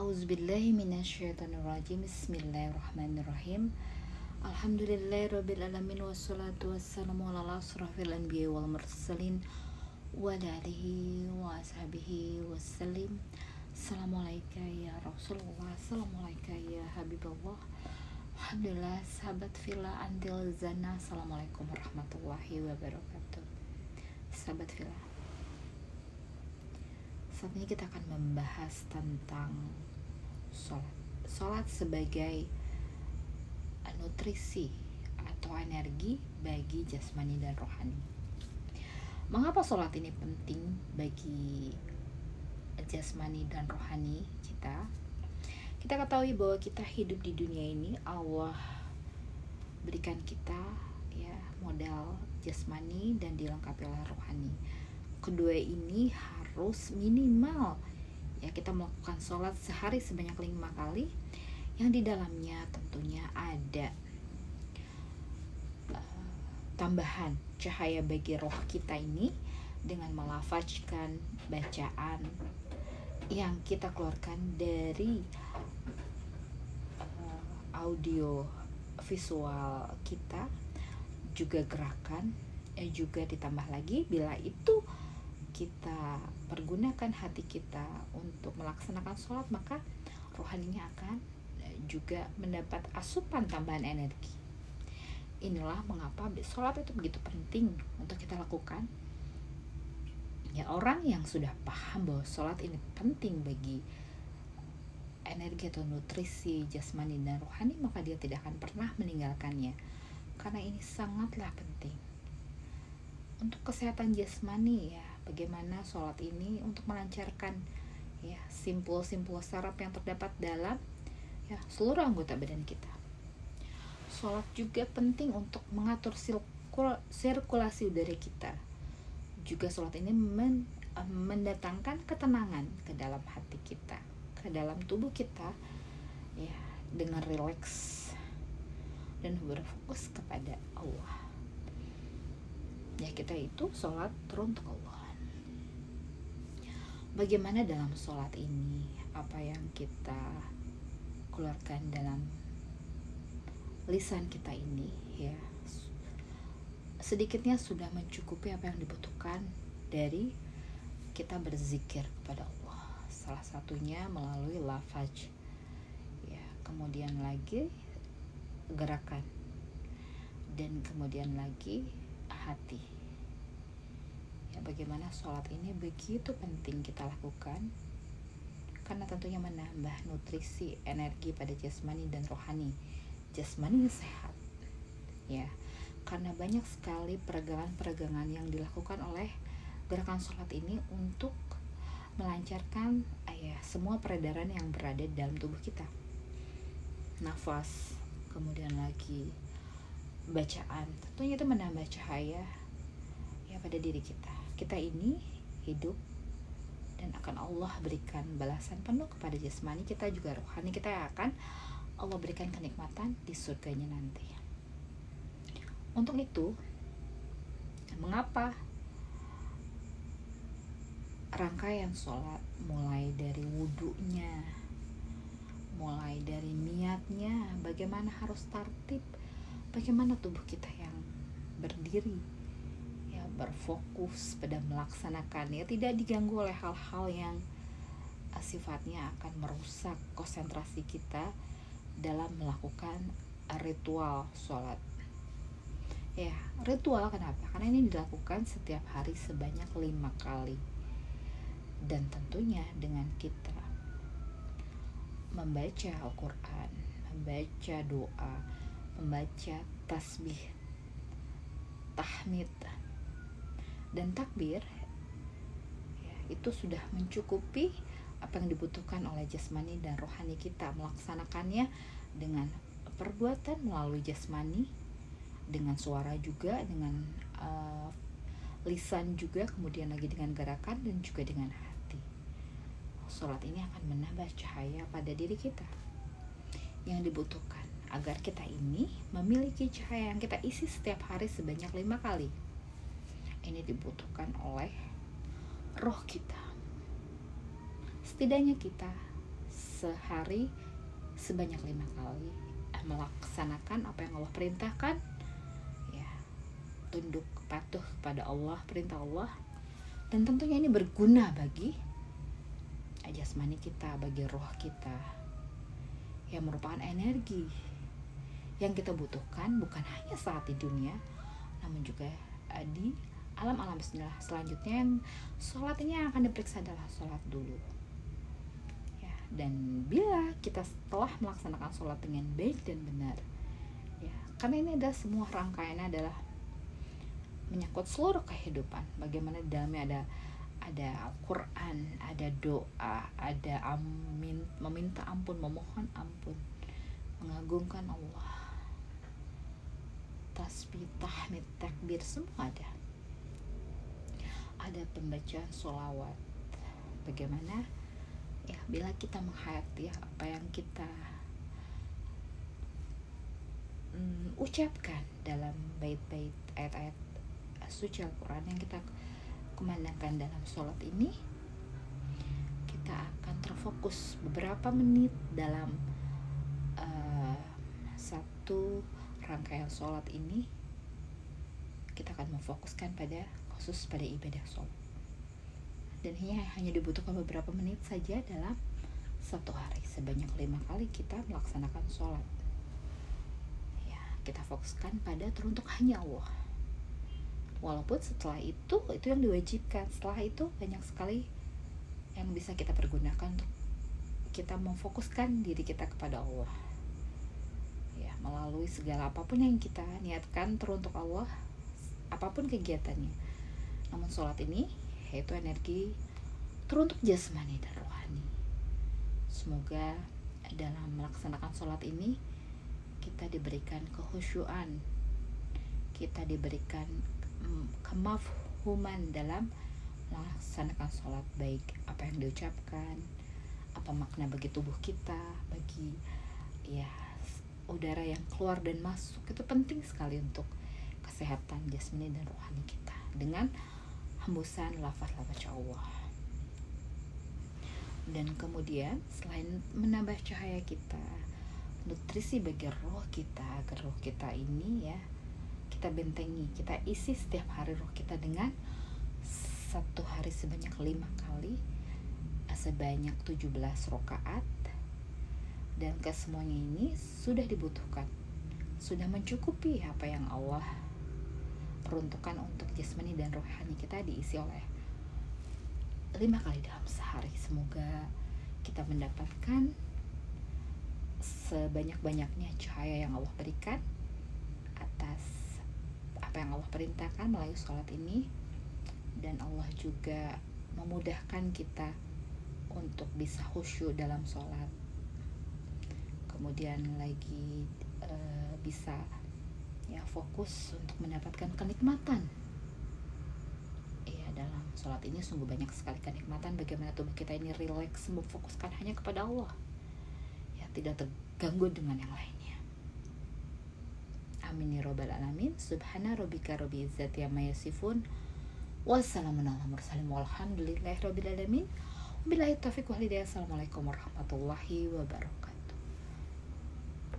Auzubillahi minasyaitonirrajim. Bismillahirrahmanirrahim. Alhamdulillahirrabbilalamin Wassalatu wassalamu ala asrafil anbiya wal mursalin Wa alihi wa ashabihi wassalim. Assalamualaikum ya Rasulullah. Assalamualaikum ya Habibullah. Alhamdulillah sahabat villa Andil Zana. Assalamualaikum warahmatullahi wabarakatuh. Sahabat villa saat ini kita akan membahas tentang sholat sholat sebagai nutrisi atau energi bagi jasmani dan rohani. Mengapa sholat ini penting bagi jasmani dan rohani kita? Kita ketahui bahwa kita hidup di dunia ini Allah berikan kita ya modal jasmani dan dilengkapi oleh rohani. Kedua ini harus minimal ya kita melakukan sholat sehari sebanyak lima kali. Yang di dalamnya tentunya ada uh, tambahan cahaya bagi roh kita ini dengan melafazkan bacaan yang kita keluarkan dari uh, audio visual kita juga gerakan eh, juga ditambah lagi bila itu kita pergunakan hati kita untuk melaksanakan sholat maka rohaninya akan eh, juga mendapat asupan tambahan energi. Inilah mengapa sholat itu begitu penting untuk kita lakukan. Ya orang yang sudah paham bahwa sholat ini penting bagi energi atau nutrisi jasmani dan rohani maka dia tidak akan pernah meninggalkannya. Karena ini sangatlah penting. Untuk kesehatan jasmani ya bagaimana sholat ini untuk melancarkan ya simpul-simpul saraf yang terdapat dalam ya seluruh anggota badan kita. Sholat juga penting untuk mengatur sirkulasi udara kita. Juga sholat ini men, mendatangkan ketenangan ke dalam hati kita, ke dalam tubuh kita, ya dengan rileks dan berfokus kepada Allah. Ya kita itu sholat teruntuk Allah bagaimana dalam sholat ini? Apa yang kita keluarkan dalam lisan kita ini ya? Sedikitnya sudah mencukupi apa yang dibutuhkan dari kita berzikir kepada Allah. Salah satunya melalui lafaz ya. Kemudian lagi gerakan. Dan kemudian lagi hati bagaimana sholat ini begitu penting kita lakukan. Karena tentunya menambah nutrisi energi pada jasmani dan rohani. Jasmani sehat ya. Karena banyak sekali peregangan-peregangan yang dilakukan oleh gerakan sholat ini untuk melancarkan ya, semua peredaran yang berada dalam tubuh kita. Nafas kemudian lagi bacaan. Tentunya itu menambah cahaya ya pada diri kita kita ini hidup dan akan Allah berikan balasan penuh kepada jasmani kita juga rohani kita akan Allah berikan kenikmatan di surganya nanti. Untuk itu mengapa rangkaian sholat mulai dari wudhunya mulai dari niatnya bagaimana harus tertib bagaimana tubuh kita yang berdiri berfokus pada melaksanakannya tidak diganggu oleh hal-hal yang uh, sifatnya akan merusak konsentrasi kita dalam melakukan ritual sholat. Ya ritual kenapa? Karena ini dilakukan setiap hari sebanyak lima kali. Dan tentunya dengan kita membaca Al-Quran membaca doa membaca tasbih tahmid dan takbir ya, itu sudah mencukupi apa yang dibutuhkan oleh jasmani dan rohani kita melaksanakannya dengan perbuatan melalui jasmani dengan suara juga dengan uh, lisan juga kemudian lagi dengan gerakan dan juga dengan hati. Sholat ini akan menambah cahaya pada diri kita yang dibutuhkan agar kita ini memiliki cahaya yang kita isi setiap hari sebanyak lima kali ini dibutuhkan oleh roh kita. Setidaknya kita sehari sebanyak lima kali melaksanakan apa yang Allah perintahkan. Ya tunduk patuh kepada Allah perintah Allah. Dan tentunya ini berguna bagi jasmani kita bagi roh kita. Yang merupakan energi yang kita butuhkan bukan hanya saat di dunia namun juga eh, di alam-alam selanjutnya yang sholat ini akan diperiksa adalah sholat dulu. Dan bila kita setelah melaksanakan sholat dengan baik dan benar ya karena ini adalah semua rangkaiannya adalah menyangkut seluruh kehidupan. Bagaimana dalamnya ada ada Al-Quran, ada doa, ada amin, meminta ampun, memohon ampun, mengagungkan Allah, tasbih, tahmid, takbir, semua ada. Ada pembacaan solawat, bagaimana? Ya bila kita menghayati ya, apa yang kita um, ucapkan dalam bait-bait ayat-ayat suci Al-Quran yang kita kumandangkan dalam sholat ini kita akan terfokus beberapa menit dalam uh, satu rangkaian sholat ini. Kita akan memfokuskan pada khusus pada ibadah sholat. Dan ini hanya dibutuhkan beberapa menit saja dalam satu hari. Sebanyak lima kali kita melaksanakan sholat. Ya kita fokuskan pada teruntuk hanya Allah. Walaupun setelah itu itu yang diwajibkan. Setelah itu banyak sekali yang bisa kita pergunakan untuk kita memfokuskan diri kita kepada Allah. Ya melalui segala apa pun yang kita niatkan teruntuk Allah apa pun kegiatannya namun sholat ini yaitu energi teruntuk jasmani dan rohani. Semoga dalam melaksanakan sholat ini kita diberikan kehusyuan, kita diberikan mm, kemafhuman dalam melaksanakan sholat baik apa yang diucapkan, apa makna bagi tubuh kita, bagi ya udara yang keluar dan masuk itu penting sekali untuk kesehatan jasmani dan rohani kita dengan hembusan lafaz-lafaz Allah. Dan kemudian selain menambah cahaya kita nutrisi bagi roh kita agar roh kita ini ya kita bentengi kita isi setiap hari roh kita dengan satu hari sebanyak lima kali sebanyak 17 rokaat dan kesemuanya ini sudah dibutuhkan sudah mencukupi apa yang Allah peruntukan untuk jasmani dan rohani kita diisi oleh lima kali dalam sehari. Semoga kita mendapatkan sebanyak-banyaknya cahaya yang Allah berikan atas apa yang Allah perintahkan melalui sholat ini. Dan Allah juga memudahkan kita untuk bisa khusyuk dalam sholat. Kemudian lagi e, bisa ya fokus untuk mendapatkan kenikmatan. Ya dalam sholat ini sungguh banyak sekali kenikmatan. Bagaimana tubuh kita ini rileks memfokuskan hanya kepada Allah. Ya tidak terganggu dengan yang lainnya. Amin ya robbal alamin. Subhana rabbika rabbil izzati amma yasifun. Wassalamun ala mursalin. Walhamdulillahi rabbil alamin. Wal hidayah. Assalamualaikum warahmatullahi wabarakatuh.